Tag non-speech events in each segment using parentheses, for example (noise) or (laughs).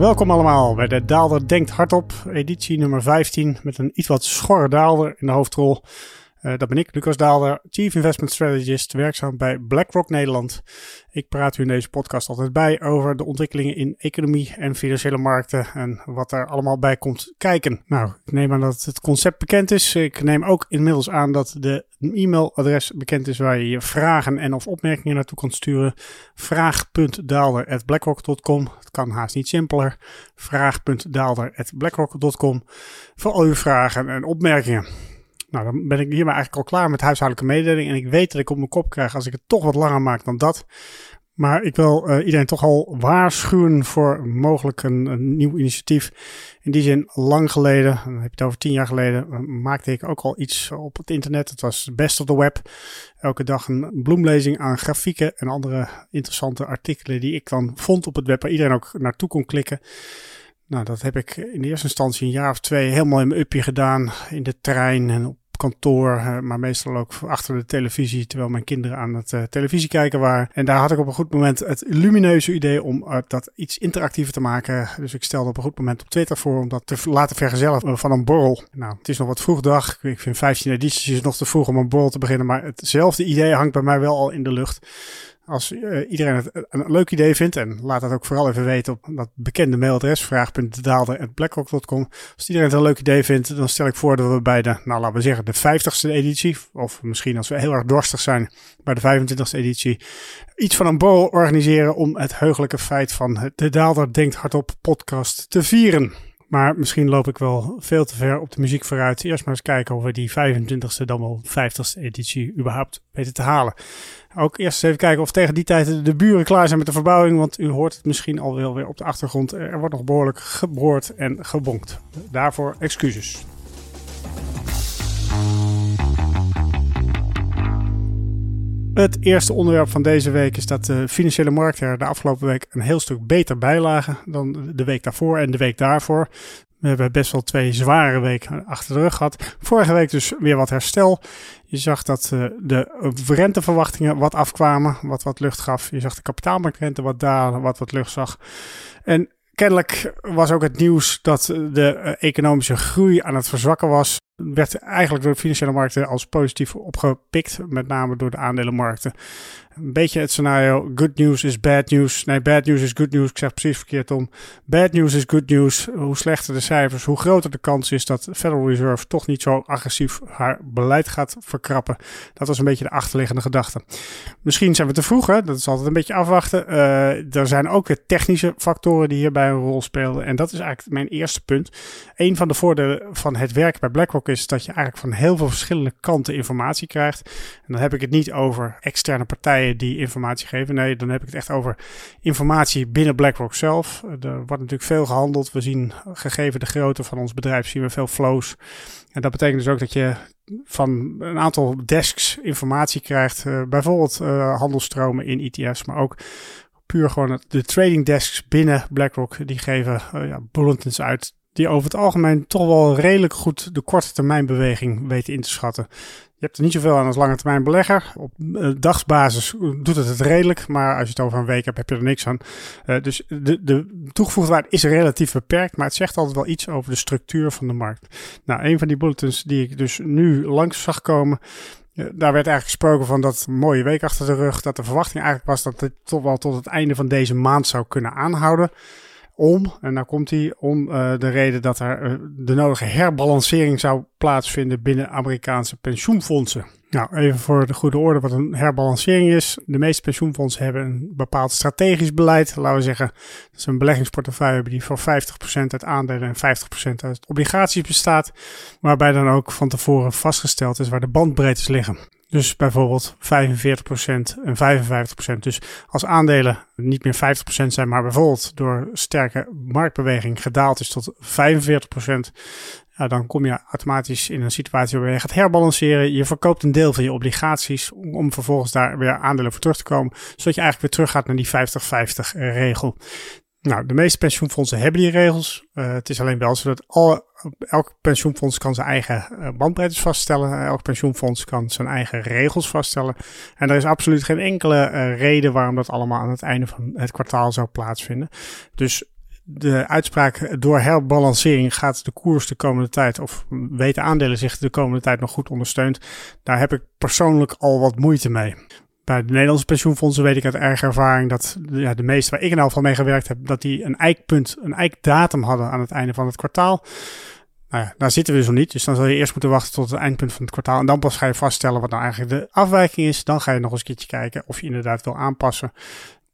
Welkom allemaal bij de Daalder Denkt Hardop, editie nummer 15 met een iets wat schorre daalder in de hoofdrol. Uh, dat ben ik, Lucas Daalder, Chief Investment Strategist, werkzaam bij BlackRock Nederland. Ik praat u in deze podcast altijd bij over de ontwikkelingen in economie en financiële markten en wat er allemaal bij komt kijken. Nou, ik neem aan dat het concept bekend is. Ik neem ook inmiddels aan dat de e-mailadres bekend is waar je je vragen en of opmerkingen naartoe kunt sturen. Vraag.daalder.blackrock.com. Het kan haast niet simpeler. Vraag.daalder.blackrock.com voor al uw vragen en opmerkingen. Nou, dan ben ik hiermee eigenlijk al klaar met huishoudelijke mededeling. En ik weet dat ik op mijn kop krijg als ik het toch wat langer maak dan dat. Maar ik wil uh, iedereen toch al waarschuwen voor mogelijk een, nieuw initiatief. In die zin, lang geleden, dan heb je het over tien jaar geleden, eh, maakte ik ook al iets op het internet. Het was best of the web. Elke dag een bloemlezing aan grafieken en andere interessante artikelen die ik dan vond op het web, waar iedereen ook naartoe kon klikken. Nou, dat heb ik in eerste instantie een jaar of twee helemaal in mijn upje gedaan. In de trein en op kantoor, eh, maar meestal ook achter de televisie, terwijl mijn kinderen aan het uh, televisie kijken waren. En daar had ik op een goed moment het lumineuze idee om uh, dat iets interactiever te maken. Dus ik stelde op een goed moment op Twitter voor om dat te laten vergezellen van een borrel. Nou, het is nog wat vroeg dag. Ik vind 15 edities nog te vroeg om een borrel te beginnen, maar hetzelfde idee hangt bij mij wel al in de lucht. Als uh, iedereen het een leuk idee vindt, en laat dat ook vooral even weten op dat bekende mailadres, vraag.daalder.blackrock.com. Als iedereen het een leuk idee vindt, dan stel ik voor dat we bij de, nou laten we zeggen, de 50ste editie, of misschien als we heel erg dorstig zijn, bij de 25ste editie, iets van een borrel organiseren om het heugelijke feit van de Daalder Denkt Hardop podcast te vieren. Maar misschien loop ik wel veel te ver op de muziek vooruit. Eerst maar eens kijken of we die 25ste dan wel 50ste editie überhaupt weten te halen. Ook eerst even kijken of tegen die tijd de buren klaar zijn met de verbouwing. Want u hoort het misschien al wel weer op de achtergrond. Er wordt nog behoorlijk geboord en gebonkt. Daarvoor excuses. Het eerste onderwerp van deze week is dat de financiële markten er de afgelopen week een heel stuk beter bij lagen dan de week daarvoor en de week daarvoor. We hebben best wel twee zware weken achter de rug gehad. Vorige week dus weer wat herstel. Je zag dat uh, de renteverwachtingen wat afkwamen, wat wat lucht gaf. Je zag de kapitaalmarktrente wat dalen, wat wat lucht zag. En kennelijk was ook het nieuws dat de uh, economische groei aan het verzwakken was werd eigenlijk door de financiële markten als positief opgepikt, met name door de aandelenmarkten een beetje het scenario: good news is bad news. Nee, bad news is good news. Ik zeg precies verkeerd om. Bad news is good news. Hoe slechter de cijfers, hoe groter de kans is dat de Federal Reserve toch niet zo agressief haar beleid gaat verkrappen. Dat was een beetje de achterliggende gedachte. Misschien zijn we te vroeg, hè? dat is altijd een beetje afwachten. Uh, er zijn ook technische factoren die hierbij een rol spelen. En dat is eigenlijk mijn eerste punt. Een van de voordelen van het werk bij BlackRock is dat je eigenlijk van heel veel verschillende kanten informatie krijgt. En dan heb ik het niet over externe partijen die informatie geven. Nee, dan heb ik het echt over informatie binnen BlackRock zelf. Er wordt natuurlijk veel gehandeld. We zien, gegeven de grootte van ons bedrijf, zien we veel flows. En dat betekent dus ook dat je van een aantal desks informatie krijgt. Uh, bijvoorbeeld uh, handelstromen in ETF's, maar ook puur gewoon de trading desks binnen BlackRock. Die geven ja, bulletins uit die over het algemeen toch wel redelijk goed de korte termijn beweging weten in te schatten. Je hebt er niet zoveel aan als lange termijn belegger. Op uh, dagsbasis doet het het redelijk, maar als je het over een week hebt, heb je er niks aan. Uh, dus de, de toegevoegde waarde is relatief beperkt, maar het zegt altijd wel iets over de structuur van de markt. Nou, een van die bulletins die ik dus nu langs zag komen, daar werd eigenlijk gesproken van dat mooie week achter de rug, dat de verwachting eigenlijk was dat het toch wel tot het einde van deze maand zou kunnen aanhouden om, en nou komt hij, om uh, de reden dat er uh, de nodige herbalancering zou plaatsvinden binnen Amerikaanse pensioenfondsen. Nou, even voor de goede orde wat een herbalancering is. De meeste pensioenfondsen hebben een bepaald strategisch beleid. Laten we zeggen, dat ze een beleggingsportefeuille hebben die voor 50% uit aandelen en 50% uit obligaties bestaat. Waarbij dan ook van tevoren vastgesteld is waar de bandbreedtes liggen. Dus bijvoorbeeld 45% en 55%. Dus als aandelen niet meer 50% zijn, maar bijvoorbeeld door sterke marktbeweging gedaald is tot 45%, ja, dan kom je automatisch in een situatie waar je gaat herbalanceren. Je verkoopt een deel van je obligaties om vervolgens daar weer aandelen voor terug te komen, zodat je eigenlijk weer terug gaat naar die 50-50 regel. Nou, de meeste pensioenfondsen hebben die regels. Uh, het is alleen wel zo dat alle, elk pensioenfonds kan zijn eigen uh, bandbreedtes vaststellen. Elk pensioenfonds kan zijn eigen regels vaststellen. En er is absoluut geen enkele reden waarom dat allemaal aan het einde van het kwartaal zou plaatsvinden. Dus de uitspraak door herbalancering gaat de koers de komende tijd, of weten aandelen zich de komende tijd nog goed ondersteund. Daar heb ik persoonlijk al wat moeite mee. Bij de Nederlandse pensioenfondsen weet ik uit eigen ervaring dat ja, de meeste waar ik in ieder geval mee gewerkt heb, dat die een eikpunt, een eikdatum hadden aan het einde van het kwartaal. Nou ja, daar zitten we zo niet. Dus dan zal je eerst moeten wachten tot het eindpunt van het kwartaal. En dan pas ga je vaststellen wat nou eigenlijk de afwijking is. Dan ga je nog eens een keertje kijken of je inderdaad wil aanpassen.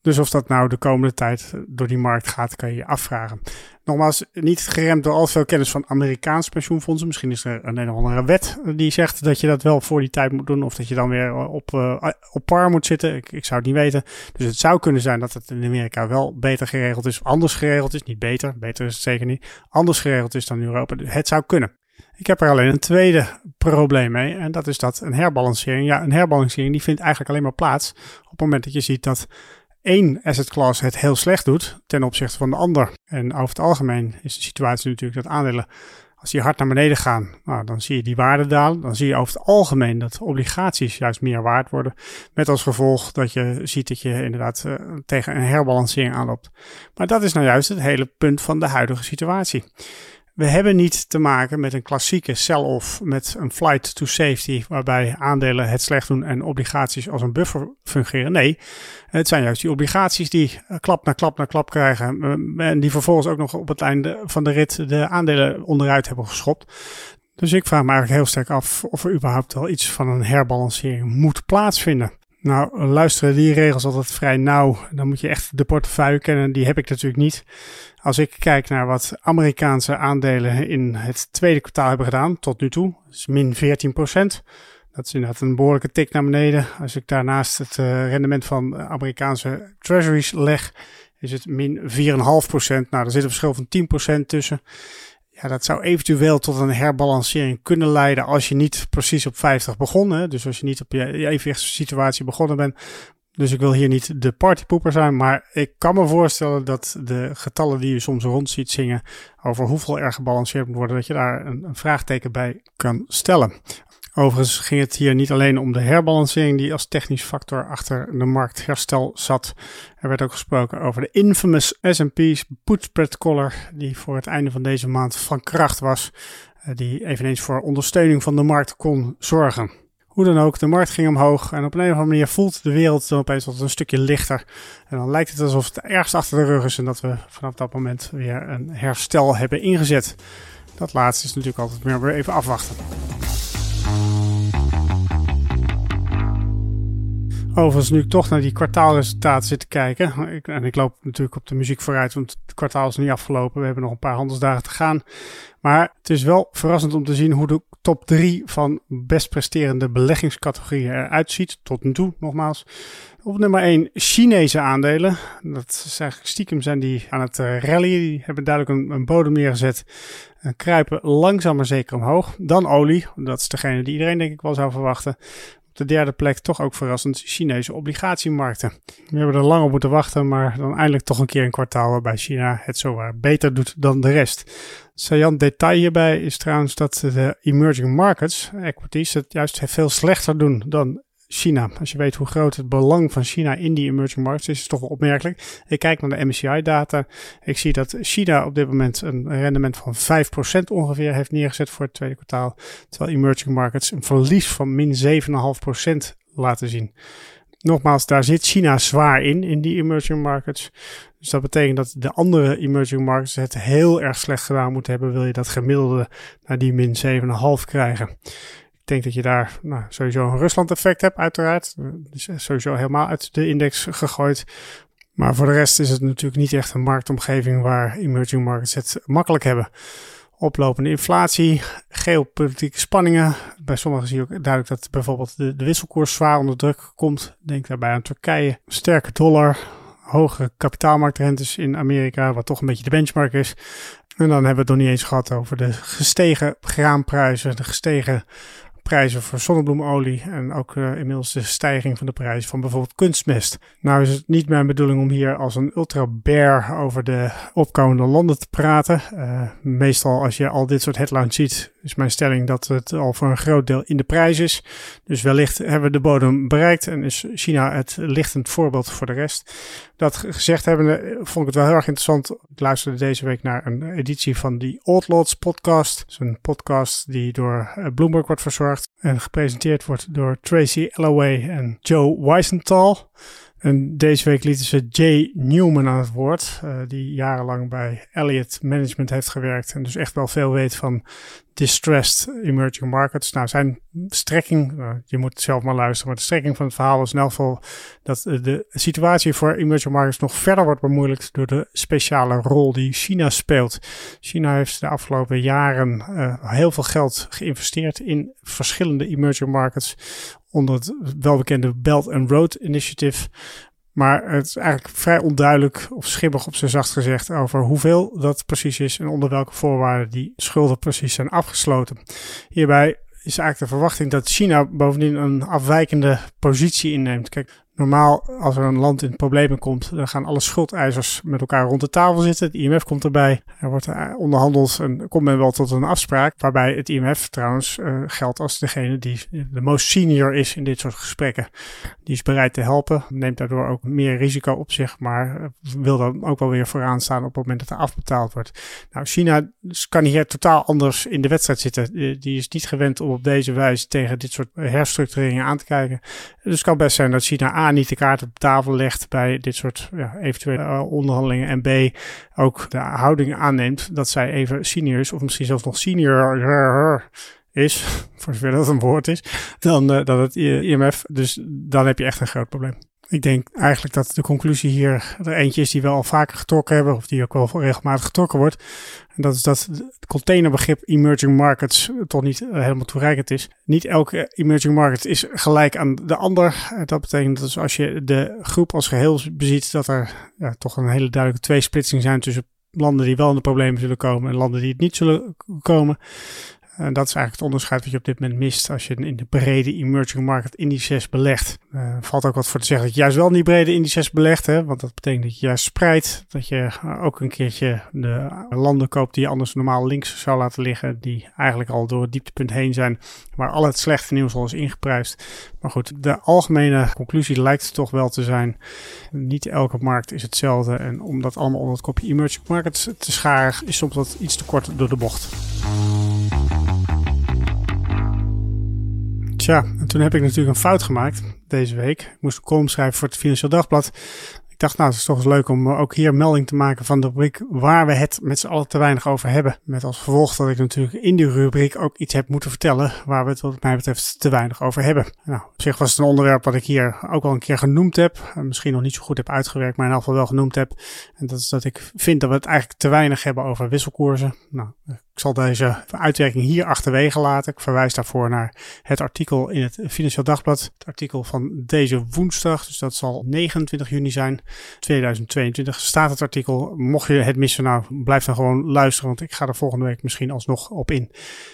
Dus of dat nou de komende tijd door die markt gaat, kan je je afvragen. Nogmaals, niet geremd door al veel kennis van Amerikaanse pensioenfondsen. Misschien is er een, een of andere wet die zegt dat je dat wel voor die tijd moet doen. Of dat je dan weer op, uh, op par moet zitten. Ik, ik zou het niet weten. Dus het zou kunnen zijn dat het in Amerika wel beter geregeld is. Anders geregeld is. Niet beter. Beter is het zeker niet. Anders geregeld is dan in Europa. Het zou kunnen. Ik heb er alleen een tweede probleem mee. En dat is dat een herbalancering. Ja, een herbalancering die vindt eigenlijk alleen maar plaats op het moment dat je ziet dat één asset class het heel slecht doet ten opzichte van de ander. En over het algemeen is de situatie natuurlijk dat aandelen, als die hard naar beneden gaan, nou, dan zie je die waarde dalen. Dan zie je over het algemeen dat obligaties juist meer waard worden. Met als gevolg dat je ziet dat je inderdaad uh, tegen een herbalancering aanloopt. Maar dat is nou juist het hele punt van de huidige situatie. We hebben niet te maken met een klassieke sell-off met een flight to safety, waarbij aandelen het slecht doen en obligaties als een buffer fungeren. Nee, het zijn juist die obligaties die klap na klap na klap krijgen eh, en die vervolgens ook nog op het einde van de rit de aandelen onderuit hebben geschopt. Dus ik vraag me eigenlijk heel sterk af of er überhaupt wel iets van een herbalancering moet plaatsvinden. Nou, luisteren die regels altijd vrij nauw. Dan moet je echt de portefeuille kennen. Die heb ik natuurlijk niet. Als ik kijk naar wat Amerikaanse aandelen in het tweede kwartaal hebben gedaan tot nu toe, is min 14% Dat is inderdaad een behoorlijke tik naar beneden. Als ik daarnaast het uh, rendement van Amerikaanse treasuries leg, is het min 4,5% Nou, daar zit een verschil van 10% tussen. Ja, dat zou eventueel tot een herbalancering kunnen leiden als je niet precies op 50 begonnen. Dus als je niet op je situatie begonnen bent. Dus ik wil hier niet de partypoeper zijn, maar ik kan me voorstellen dat de getallen die je soms rond ziet zingen over hoeveel er gebalanceerd moet worden, dat je daar een, een vraagteken bij kan stellen. Overigens ging het hier niet alleen om de herbalancering die als technisch factor achter de marktherstel zat. Er werd ook gesproken over de infamous S&P's put collar die voor het einde van deze maand van kracht was. Eh, die eveneens voor ondersteuning van de markt kon zorgen. Hoe dan ook, de markt ging omhoog en op een of andere manier voelt de wereld dan opeens wat een stukje lichter. En dan lijkt het alsof het ergens achter de rug is en dat we vanaf dat moment weer een herstel hebben ingezet. Dat laatste is natuurlijk altijd meer weer even afwachten. Overigens, nu ik toch naar die kwartaalresultaten zit te kijken. Ik, en ik loop natuurlijk op de muziek vooruit, want het kwartaal is niet afgelopen. We hebben nog een paar handelsdagen te gaan. Maar het is wel verrassend om te zien hoe de top 3 van best presterende beleggingscategorieën eruit ziet. Tot nu toe, nogmaals. Op nummer 1 Chinese aandelen. Dat is eigenlijk stiekem zijn die aan het uh, rallyen. Die hebben duidelijk een, een bodem neergezet. En kruipen langzaam maar zeker omhoog. Dan olie. Dat is degene die iedereen denk ik wel zou verwachten de derde plek toch ook verrassend Chinese obligatiemarkten. We hebben er lang op moeten wachten, maar dan eindelijk toch een keer een kwartaal waarbij China het zowaar beter doet dan de rest. Sajan detail hierbij is trouwens dat de emerging markets, equities, het juist veel slechter doen dan China. Als je weet hoe groot het belang van China in die emerging markets is, is het toch wel opmerkelijk. Ik kijk naar de MSCI-data. Ik zie dat China op dit moment een rendement van 5% ongeveer heeft neergezet voor het tweede kwartaal. Terwijl emerging markets een verlies van min 7,5% laten zien. Nogmaals, daar zit China zwaar in, in die emerging markets. Dus dat betekent dat de andere emerging markets het heel erg slecht gedaan moeten hebben. Wil je dat gemiddelde naar die min 7,5 krijgen. Ik denk dat je daar nou, sowieso een Rusland-effect hebt, uiteraard. Dus sowieso helemaal uit de index gegooid. Maar voor de rest is het natuurlijk niet echt een marktomgeving waar emerging markets het makkelijk hebben. Oplopende inflatie, geopolitieke spanningen. Bij sommigen zie je ook duidelijk dat bijvoorbeeld de, de wisselkoers zwaar onder druk komt. Denk daarbij aan Turkije. Sterke dollar, hoge kapitaalmarktrentes in Amerika, wat toch een beetje de benchmark is. En dan hebben we het nog niet eens gehad over de gestegen graanprijzen, de gestegen prijzen voor zonnebloemolie en ook uh, inmiddels de stijging van de prijs van bijvoorbeeld kunstmest. Nou is het niet mijn bedoeling om hier als een ultra bear over de opkomende landen te praten. Uh, meestal als je al dit soort headlines ziet, is mijn stelling dat het al voor een groot deel in de prijs is. Dus wellicht hebben we de bodem bereikt en is China het lichtend voorbeeld voor de rest. Dat gezegd hebben, vond ik het wel heel erg interessant. Ik luisterde deze week naar een editie van die Outlaws podcast. Dat is een podcast die door eh, Bloomberg wordt verzorgd en gepresenteerd wordt door Tracy Alloway en Joe Weisenthal. En deze week lieten ze Jay Newman aan het woord, uh, die jarenlang bij Elliott Management heeft gewerkt en dus echt wel veel weet van distressed emerging markets. Nou, zijn strekking, uh, je moet zelf maar luisteren, maar de strekking van het verhaal is in elk geval dat de situatie voor emerging markets nog verder wordt bemoeilijkt door de speciale rol die China speelt. China heeft de afgelopen jaren uh, heel veel geld geïnvesteerd in verschillende emerging markets onder het welbekende Belt and Road Initiative. Maar het is eigenlijk vrij onduidelijk of schimmig op zijn zacht gezegd over hoeveel dat precies is en onder welke voorwaarden die schulden precies zijn afgesloten. Hierbij is eigenlijk de verwachting dat China bovendien een afwijkende positie inneemt. Kijk, Normaal, als er een land in problemen komt, dan gaan alle schuldeisers met elkaar rond de tafel zitten. Het IMF komt erbij. Er wordt onderhandeld en komt men wel tot een afspraak. Waarbij het IMF trouwens uh, geldt als degene die de most senior is in dit soort gesprekken. Die is bereid te helpen, neemt daardoor ook meer risico op zich, maar eh, wil dan ook wel weer vooraan staan op het moment dat er afbetaald wordt. Nou, China kan hier totaal anders in de wedstrijd zitten. Die is niet gewend om op deze wijze tegen dit soort herstructureringen aan te kijken. Dus het kan best zijn dat China niet de kaart op tafel legt bij dit soort ja, eventuele uh, onderhandelingen. En B, ook de houding aanneemt dat zij even senior is, of misschien zelfs nog senior is, (laughs) voor zover dat een woord is, dan, uh, dan het IMF. Dus dan heb je echt een groot probleem. Ik denk eigenlijk dat de conclusie hier er eentje is die we al vaker getrokken hebben, of die ook wel regelmatig getrokken wordt. En dat is dat het containerbegrip emerging markets toch niet eh, helemaal toereikend is. Niet elke emerging market is gelijk aan de ander. Dat betekent dat als je de groep als geheel beziet, dat er ja, toch een hele duidelijke tweesplitsing zijn tussen landen die wel in de problemen zullen komen en landen die het niet zullen komen. En dat is eigenlijk het onderscheid wat je op dit moment mist als je in de brede emerging market indices belegt. Uh, valt ook wat voor te zeggen dat je juist wel in die brede indices belegt, hè? want dat betekent dat je juist spreidt. Dat je eh, ook een keertje de landen koopt die je anders normaal links zou laten liggen, die eigenlijk al door het dieptepunt heen zijn, waar al het slechte nieuws al is ingeprijsd. Maar goed, de algemene conclusie lijkt toch wel te zijn, niet elke markt is hetzelfde. En om dat allemaal onder het kopje emerging markets te scharen, is soms wat iets te kort door de bocht. Tja, en toen heb ik natuurlijk een fout gemaakt deze week. Ik moest een column schrijven voor het Financieel Dagblad. Ik dacht, nou, het is toch eens leuk om ook hier melding te maken van de rubriek waar we het met z'n allen te weinig over hebben. Met als gevolg dat ik natuurlijk in die rubriek ook iets heb moeten vertellen waar we het wat mij betreft te weinig over hebben. Nou, op zich was het een onderwerp wat ik hier ook al een keer genoemd heb. Misschien nog niet zo goed heb uitgewerkt, maar in elk geval wel genoemd heb. En dat is dat ik vind dat we het eigenlijk te weinig hebben over wisselkoersen. Nou, ik zal deze uitwerking hier achterwege laten. Ik verwijs daarvoor naar het artikel in het Financieel Dagblad. Het artikel van deze woensdag, dus dat zal 29 juni zijn, 2022. Staat het artikel. Mocht je het missen, nou blijf dan gewoon luisteren, want ik ga er volgende week misschien alsnog op in.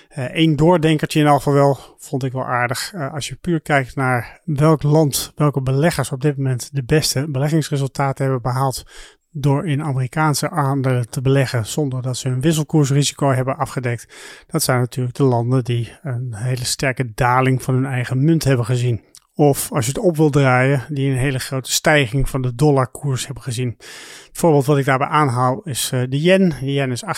Eén uh, doordenkertje in elk geval wel, vond ik wel aardig. Uh, als je puur kijkt naar welk land, welke beleggers op dit moment de beste beleggingsresultaten hebben behaald door in Amerikaanse aandelen te beleggen zonder dat ze hun wisselkoersrisico hebben afgedekt. Dat zijn natuurlijk de landen die een hele sterke daling van hun eigen munt hebben gezien. Of als je het op wil draaien, die een hele grote stijging van de dollarkoers hebben gezien. Het voorbeeld wat ik daarbij aanhaal is uh, de yen. De yen is 18%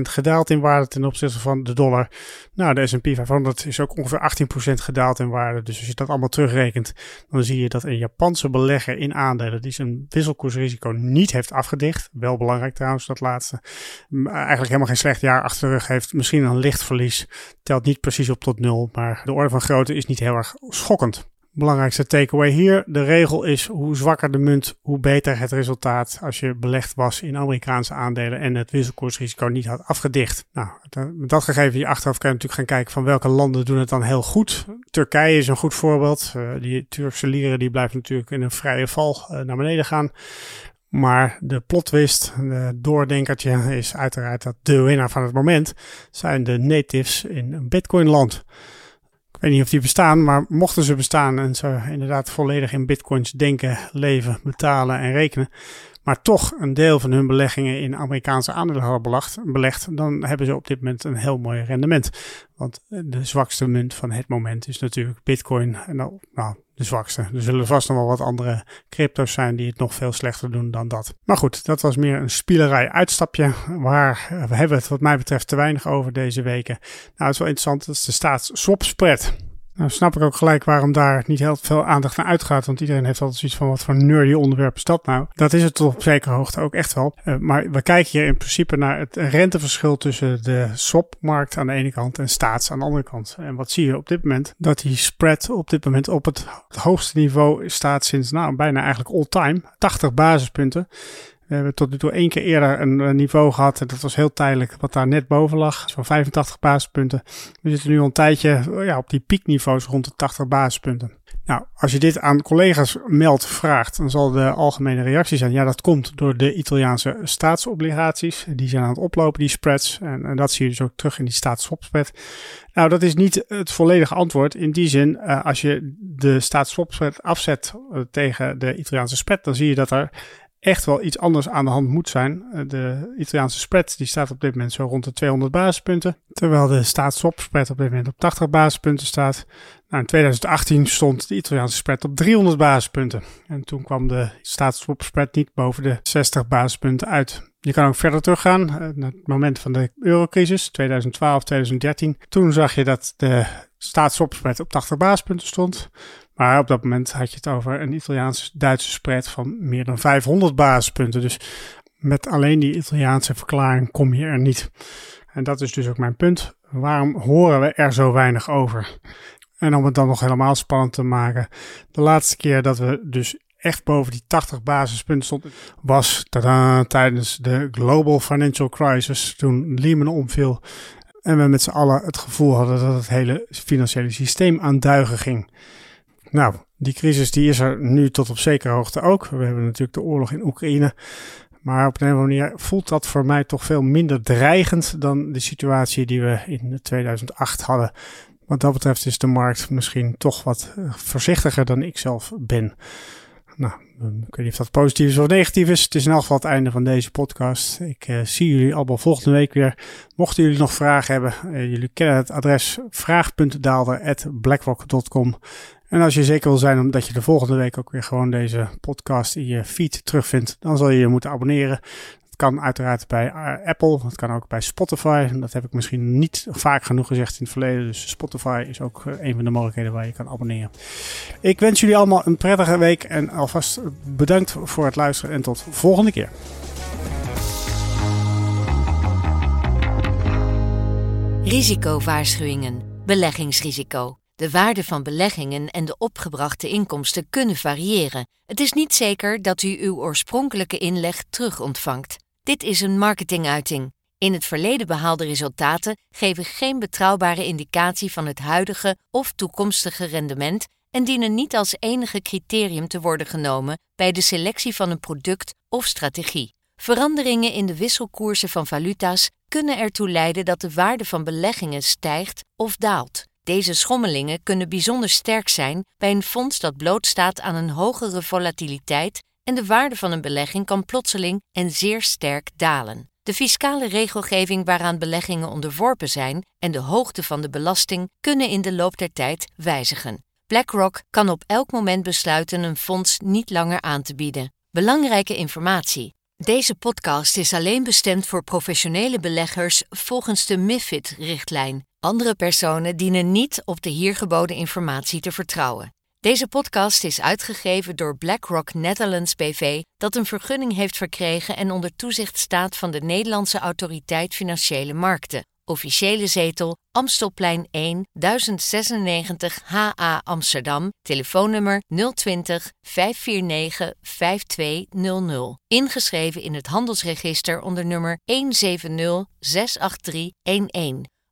gedaald in waarde ten opzichte van de dollar. Nou, de S&P 500 is ook ongeveer 18% gedaald in waarde. Dus als je dat allemaal terugrekent, dan zie je dat een Japanse belegger in aandelen die zijn wisselkoersrisico niet heeft afgedicht. Wel belangrijk trouwens, dat laatste. Eigenlijk helemaal geen slecht jaar achter de rug heeft. Misschien een licht verlies. Telt niet precies op tot nul, maar de orde van grootte is niet heel erg schokkend. Belangrijkste takeaway hier. De regel is hoe zwakker de munt, hoe beter het resultaat als je belegd was in Amerikaanse aandelen en het wisselkoersrisico niet had afgedicht. Nou, met dat gegeven hier achteraf kan je natuurlijk gaan kijken van welke landen doen het dan heel goed. Turkije is een goed voorbeeld. Uh, die Turkse lieren die blijven natuurlijk in een vrije val uh, naar beneden gaan. Maar de plotwist, de doordenkertje, is uiteraard dat de winnaar van het moment zijn de natives in een Bitcoin land Ik weet niet of die bestaan, maar mochten ze bestaan en ze inderdaad volledig in bitcoins denken, leven, betalen en rekenen, maar toch een deel van hun beleggingen in Amerikaanse aandelen hadden belegd, dan hebben ze op dit moment een heel mooi rendement. Want de zwakste munt van het moment is natuurlijk Bitcoin. En nou, nou, de zwakste. Er zullen vast nog wel wat andere crypto's zijn die het nog veel slechter doen dan dat. Maar goed, dat was meer een spielerij uitstapje. Waar we hebben het wat mij betreft te weinig over deze weken. Nou, het is wel interessant. Dat is de staats swap spread. Nou snap ik ook gelijk waarom daar niet heel veel aandacht naar uitgaat. Want iedereen heeft altijd zoiets van wat voor nerdy onderwerp is dat nou? Dat is het tot op zekere hoogte ook echt wel. Uh, maar we kijken hier in principe naar het renteverschil tussen de swapmarkt aan de ene kant en staats aan de andere kant. En wat zie je op dit moment? Dat die spread op dit moment op het, het hoogste niveau staat sinds nou bijna eigenlijk all time. 80 basispunten. We hebben tot nu toe één keer eerder een, niveau gehad. En dat was heel tijdelijk, wat daar net boven lag. Zo'n 85 basispunten. We zitten nu al een tijdje ja, op die piekniveaus rond de 80 basispunten. Nou, als je dit aan collega's meldt, vraagt, dan zal de algemene reactie zijn: ja, dat komt door de Italiaanse staatsobligaties. Die zijn aan het oplopen, die spreads. En, dat zie je dus ook terug in die staatsswapspread. Nou, dat is niet het volledige antwoord. In die zin, uh, als je de staatsswapspread afzet tegen de Italiaanse spread, dan zie je dat er echt wel iets anders aan de hand moet zijn. Eh, de Italiaanse spread die staat op dit moment zo rond de 200 basispunten. Terwijl de staatsswap spread op dit moment op 80 basispunten staat. Nou, in 2018 stond de Italiaanse spread op 300 basispunten. En toen kwam de spread niet boven de 60 basispunten uit. Je kan ook verder teruggaan eh, naar het moment van de eurocrisis, 2012, 2013. Toen zag je dat de staatsswap op 80 basispunten stond. Maar op dat moment had je het over een Italiaans-Duitse spread van meer dan 500 basispunten. Dus met alleen die Italiaanse verklaring kom je er niet. En dat is dus ook mijn punt. Waarom horen we er zo weinig over? En om het dan nog helemaal spannend te maken. De laatste keer dat we dus echt boven die 80 basispunten stonden, was tijdens de Global Financial Crisis. Toen Lehman omviel. En we met z'n allen het gevoel hadden dat het hele financiële systeem aan duigen ging. Nou, die crisis die is er nu tot op zekere hoogte ook. We hebben natuurlijk de oorlog in Oekraïne. Maar op een of andere manier voelt dat voor mij toch veel minder dreigend dan de situatie die we in 2008 hadden. Wat dat betreft is de markt misschien toch wat eh, voorzichtiger dan ik zelf ben. Nou, ik weet niet of dat positief is of negatief is. Het is in elk geval het einde van deze podcast. Ik uh, zie jullie allemaal volgende week weer. Mochten jullie nog vragen hebben, uh, jullie kennen het adres vraag.daalder.blackrock.com. En als je zeker wil zijn omdat je de volgende week ook weer gewoon deze podcast in je feed terugvindt, dan zal je je moeten abonneren. Dat kan uiteraard bij eh, Apple, dat kan ook bij Spotify. Dat heb ik misschien niet vaak genoeg gezegd in het verleden. Dus Spotify is ook eh, een van de mogelijkheden waar je kan abonneren. Ik wens jullie allemaal een prettige week en alvast bedankt voor het luisteren en tot volgende keer. Risicowaarschuwingen. Beleggingsrisico. De waarde van beleggingen en de opgebrachte inkomsten kunnen variëren. Het is niet zeker dat u uw oorspronkelijke inleg terug ontvangt. Dit is een marketinguiting. In het verleden behaalde resultaten geven geen betrouwbare indicatie van het huidige of toekomstige rendement en dienen niet als enige criterium te worden genomen bij de selectie van een product of strategie. Veranderingen in de wisselkoersen van valuta's kunnen ertoe leiden dat de waarde van beleggingen stijgt of daalt. Deze schommelingen kunnen bijzonder sterk zijn bij een fonds dat blootstaat aan een hogere volatiliteit en de waarde van een belegging kan plotseling en zeer sterk dalen. De fiscale regelgeving waaraan beleggingen onderworpen zijn en de hoogte van de belasting kunnen in de loop der tijd wijzigen. BlackRock kan op elk moment besluiten een fonds niet langer aan te bieden. Belangrijke informatie. Deze podcast is alleen bestemd voor professionele beleggers volgens de MIFID-richtlijn. Andere personen dienen niet op de hier geboden informatie te vertrouwen. Deze podcast is uitgegeven door BlackRock Netherlands BV, dat een vergunning heeft verkregen en onder toezicht staat van de Nederlandse Autoriteit Financiële Markten. Officiële zetel Amstelplein 1 1096 HA Amsterdam. Telefoonnummer 020 549 5200. Ingeschreven in het handelsregister onder nummer 170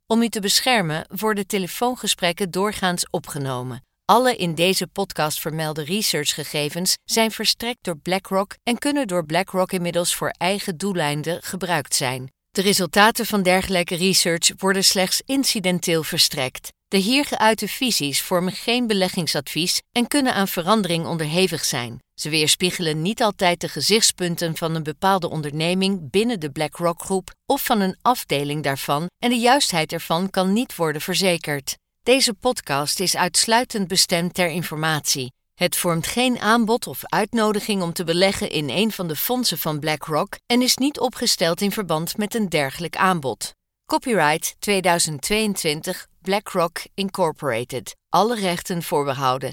Om u te beschermen worden telefoongesprekken doorgaans opgenomen. Alle in deze podcast vermelde researchgegevens zijn verstrekt door BlackRock en kunnen door BlackRock inmiddels voor eigen doeleinden gebruikt zijn. De resultaten van dergelijke research worden slechts incidenteel verstrekt. De hier geuite visies vormen geen beleggingsadvies en kunnen aan verandering onderhevig zijn. Ze weerspiegelen niet altijd de gezichtspunten van een bepaalde onderneming binnen de BlackRock-groep of van een afdeling daarvan en de juistheid ervan kan niet worden verzekerd. Deze podcast is uitsluitend bestemd ter informatie. Het vormt geen aanbod of uitnodiging om te beleggen in een van de fondsen van BlackRock en is niet opgesteld in verband met een dergelijk aanbod. Copyright 2022 BlackRock Incorporated. Alle rechten voorbehouden.